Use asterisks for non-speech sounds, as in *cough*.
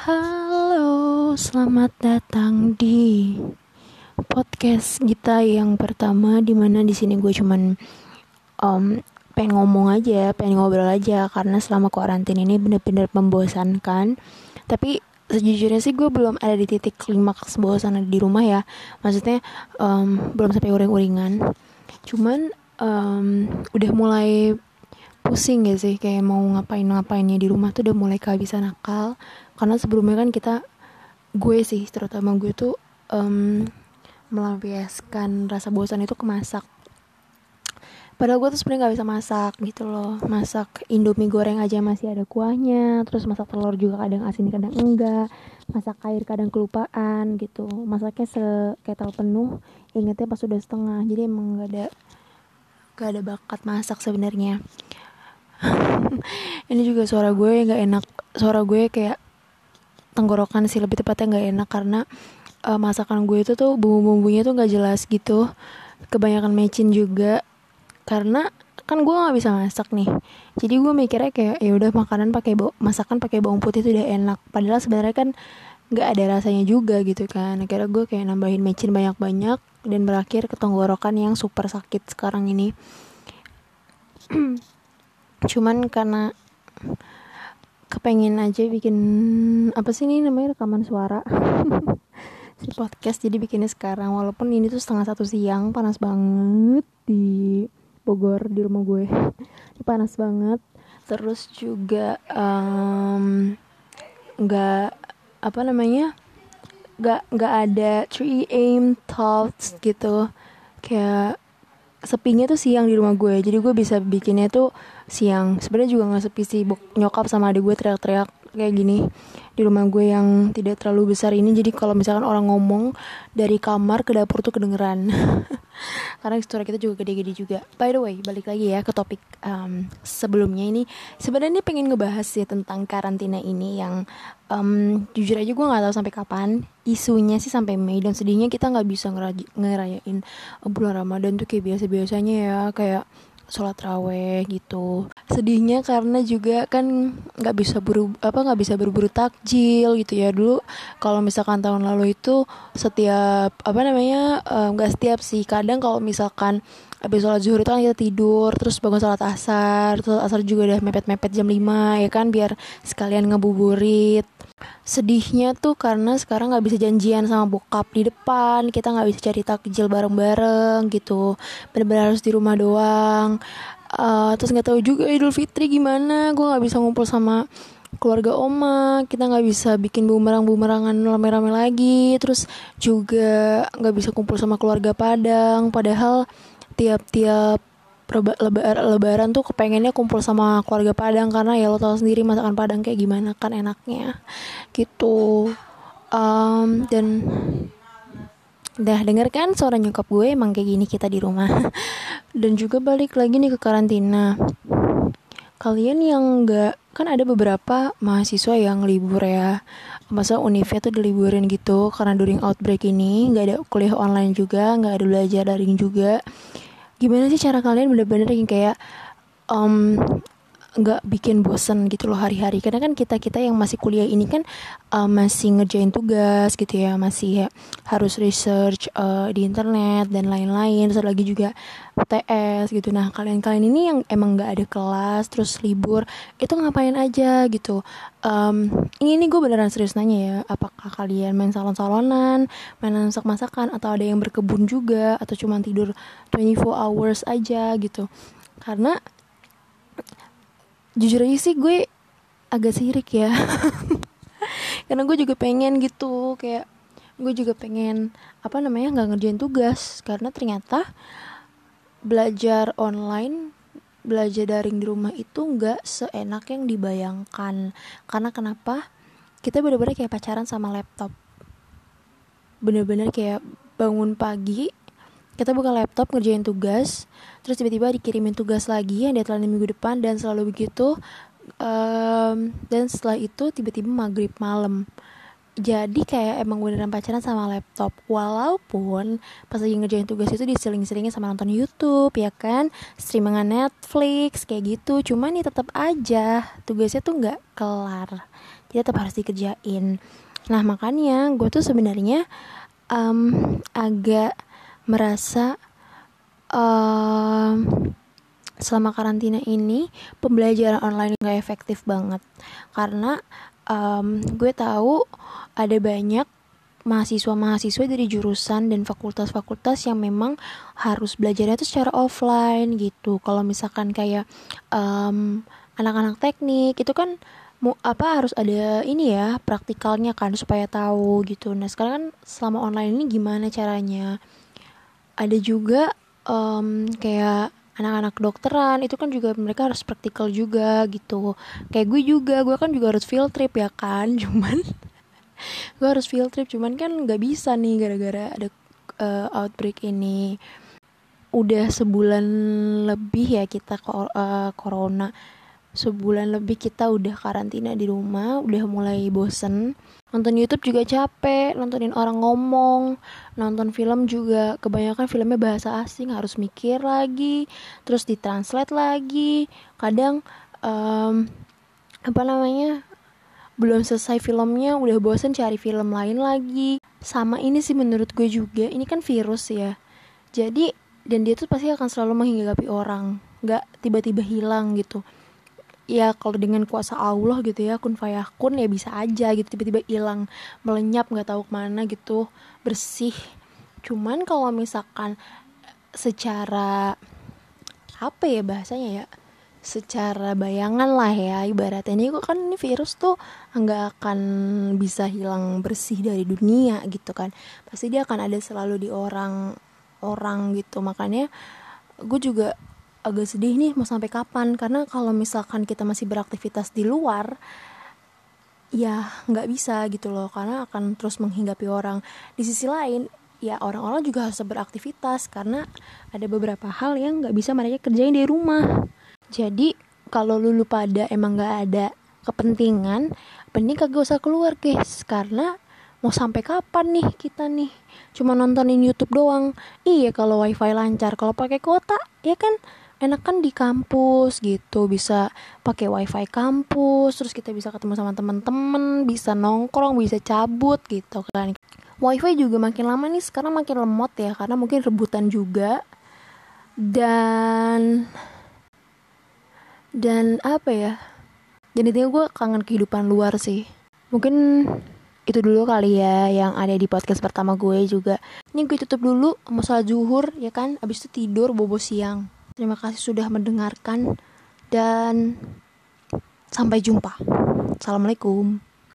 Halo, selamat datang di podcast kita yang pertama di mana di sini gue cuman um, pengen ngomong aja, pengen ngobrol aja karena selama karantina ini bener-bener membosankan. Tapi sejujurnya sih gue belum ada di titik klimaks bosan di rumah ya. Maksudnya um, belum sampai uring-uringan. Cuman um, udah mulai pusing ya sih? Kayak mau ngapain ngapainnya di rumah tuh udah mulai kehabisan akal. Karena sebelumnya kan kita gue sih terutama gue tuh um, melampiaskan rasa bosan itu ke masak. Padahal gue tuh sebenarnya nggak bisa masak gitu loh. Masak indomie goreng aja masih ada kuahnya. Terus masak telur juga kadang asin kadang enggak. Masak air kadang kelupaan gitu. Masaknya seketal penuh. Ingetnya pas udah setengah. Jadi emang gak ada gak ada bakat masak sebenarnya *laughs* ini juga suara gue nggak enak. Suara gue kayak tenggorokan sih lebih tepatnya nggak enak karena uh, masakan gue itu tuh bumbu-bumbunya tuh nggak jelas gitu. Kebanyakan mecin juga. Karena kan gue nggak bisa masak nih. Jadi gue mikirnya kayak ya udah makanan pakai masakan pakai bawang putih itu udah enak. Padahal sebenarnya kan nggak ada rasanya juga gitu kan. Akhirnya gue kayak nambahin mecin banyak-banyak dan berakhir ke tenggorokan yang super sakit sekarang ini *clears throat* cuman karena kepengen aja bikin apa sih ini namanya rekaman suara? *laughs* Si podcast jadi bikinnya sekarang walaupun ini tuh setengah satu siang panas banget di Bogor di rumah gue. *laughs* Panas banget. Terus juga nggak um, apa namanya nggak nggak ada 3 aim thoughts gitu. Kayak sepinya tuh siang di rumah gue. Jadi gue bisa bikinnya tuh siang. Sebenarnya juga nggak sepi sih. Nyokap sama adik gue teriak-teriak kayak gini di rumah gue yang tidak terlalu besar ini. Jadi kalau misalkan orang ngomong dari kamar ke dapur tuh kedengeran. *laughs* Karena suara kita juga gede-gede juga. By the way balik lagi ya ke topik um, sebelumnya ini. Sebenarnya pengen ngebahas ya tentang karantina ini yang um, jujur aja gue nggak tahu sampai kapan. Isunya sih sampai Mei dan sedihnya kita nggak bisa ngerayain bulan Ramadan tuh kayak biasa biasanya ya. Kayak sholat raweh gitu. Sedihnya karena juga kan nggak bisa buru apa nggak bisa berburu takjil gitu ya. Dulu kalau misalkan tahun lalu itu setiap apa namanya nggak um, setiap sih. Kadang kalau misalkan habis sholat zuhur itu kan kita tidur terus bangun sholat asar terus asar juga udah mepet-mepet jam 5 ya kan biar sekalian ngebuburit sedihnya tuh karena sekarang nggak bisa janjian sama bokap di depan kita nggak bisa cari takjil bareng-bareng gitu. Bener-bener harus di rumah doang. Uh, terus nggak tahu juga idul fitri gimana gue nggak bisa ngumpul sama keluarga oma kita nggak bisa bikin bumerang bumerangan rame-rame lagi. Terus juga nggak bisa kumpul sama keluarga padang padahal tiap-tiap lebaran, lebaran tuh kepengennya kumpul sama keluarga Padang karena ya lo tau sendiri masakan Padang kayak gimana kan enaknya gitu. Um, dan Dah denger kan suara nyokap gue emang kayak gini kita di rumah. *laughs* Dan juga balik lagi nih ke karantina. Kalian yang gak Kan ada beberapa mahasiswa yang libur ya. Masa univnya tuh diliburin gitu Karena during outbreak ini. Gak ada kuliah online juga Gak ada belajar daring juga gimana sih cara kalian bener-bener yang kayak um, nggak bikin bosen gitu loh hari-hari. Karena kan kita kita yang masih kuliah ini kan uh, masih ngerjain tugas gitu ya masih ya, harus research uh, di internet dan lain-lain. Terus lagi juga UTS gitu. Nah kalian-kalian ini yang emang nggak ada kelas terus libur itu ngapain aja gitu. Um, ini nih gue beneran serius nanya ya apakah kalian main salon-salonan main masak-masakan atau ada yang berkebun juga atau cuma tidur 24 hours aja gitu. Karena jujur aja sih gue agak sirik ya. *laughs* Karena gue juga pengen gitu kayak gue juga pengen apa namanya nggak ngerjain tugas. Karena ternyata belajar online belajar daring di rumah itu nggak seenak yang dibayangkan. Karena kenapa? Kita bener-bener kayak pacaran sama laptop. Bener-bener kayak bangun pagi kita buka laptop ngerjain tugas terus tiba-tiba dikirimin tugas lagi yang deadline minggu depan dan selalu begitu um, dan setelah itu tiba-tiba maghrib malam. Jadi kayak emang beneran pacaran sama laptop. Walaupun pas lagi ngerjain tugas itu diseling-selingin sama nonton YouTube ya kan? Streamingan Netflix kayak gitu. Cuman nih tetap aja tugasnya tuh nggak kelar. Jadi tetap harus dikerjain. Nah makanya gue tuh sebenarnya um, agak merasa um, selama karantina ini pembelajaran online gak efektif banget karena um, gue tahu ada banyak mahasiswa-mahasiswa dari jurusan dan fakultas-fakultas yang memang harus belajarnya itu secara offline gitu. Kalau misalkan kayak um, anak-anak teknik itu kan mau apa harus ada ini ya praktikalnya kan supaya tahu gitu. Nah sekarang kan selama online ini gimana caranya? Ada juga um, kayak anak-anak dokteran itu kan juga mereka harus praktikal juga gitu. Kayak gue juga gue kan juga harus field trip ya kan *laughs* cuman gue harus field trip cuman kan nggak bisa nih gara-gara ada uh, outbreak ini. Udah sebulan lebih ya kita uh, corona sebulan lebih kita udah karantina di rumah udah mulai bosen. Nonton YouTube juga capek nontonin orang ngomong nonton film juga. Kebanyakan filmnya bahasa asing harus mikir lagi terus ditranslate lagi. Kadang um, apa namanya belum selesai filmnya udah bosen cari film lain lagi. Sama ini sih menurut gue juga ini kan virus ya. Jadi dan dia tuh pasti akan selalu menghinggapi orang. Nggak tiba-tiba hilang gitu ya kalau dengan kuasa Allah gitu ya kun fayakun ya bisa aja gitu tiba-tiba hilang melenyap nggak tahu ke mana gitu bersih. Cuman kalau misalkan secara apa ya bahasanya ya secara bayangan lah ya ibaratnya. Ini kok kan ini virus tuh nggak akan bisa hilang bersih dari dunia gitu kan. Pasti dia akan ada selalu di orang orang gitu. Makanya gue juga agak sedih nih mau sampai kapan. Karena kalau misalkan kita masih beraktivitas di luar ya nggak bisa gitu loh. Karena akan terus menghinggapi orang. Di sisi lain ya orang-orang juga harus beraktivitas karena ada beberapa hal yang nggak bisa mereka kerjain di rumah. Jadi kalau lulu pada emang nggak ada kepentingan penting kagak usah keluar guys. Karena mau sampai kapan nih kita nih? Cuma nontonin YouTube doang. Iya kalau wifi lancar kalau pakai kuota ya kan enak kan di kampus gitu bisa pakai wifi kampus terus kita bisa ketemu sama teman-teman bisa nongkrong bisa cabut gitu kan. Wifi juga makin lama nih sekarang makin lemot ya karena mungkin rebutan juga. Dan dan apa ya dan itu gue kangen kehidupan luar sih. Mungkin itu dulu kali ya yang ada di podcast pertama gue juga. Ini gue tutup dulu mau salat zuhur ya kan? Abis itu tidur bobo siang Terima kasih sudah mendengarkan dan sampai jumpa. Assalamualaikum.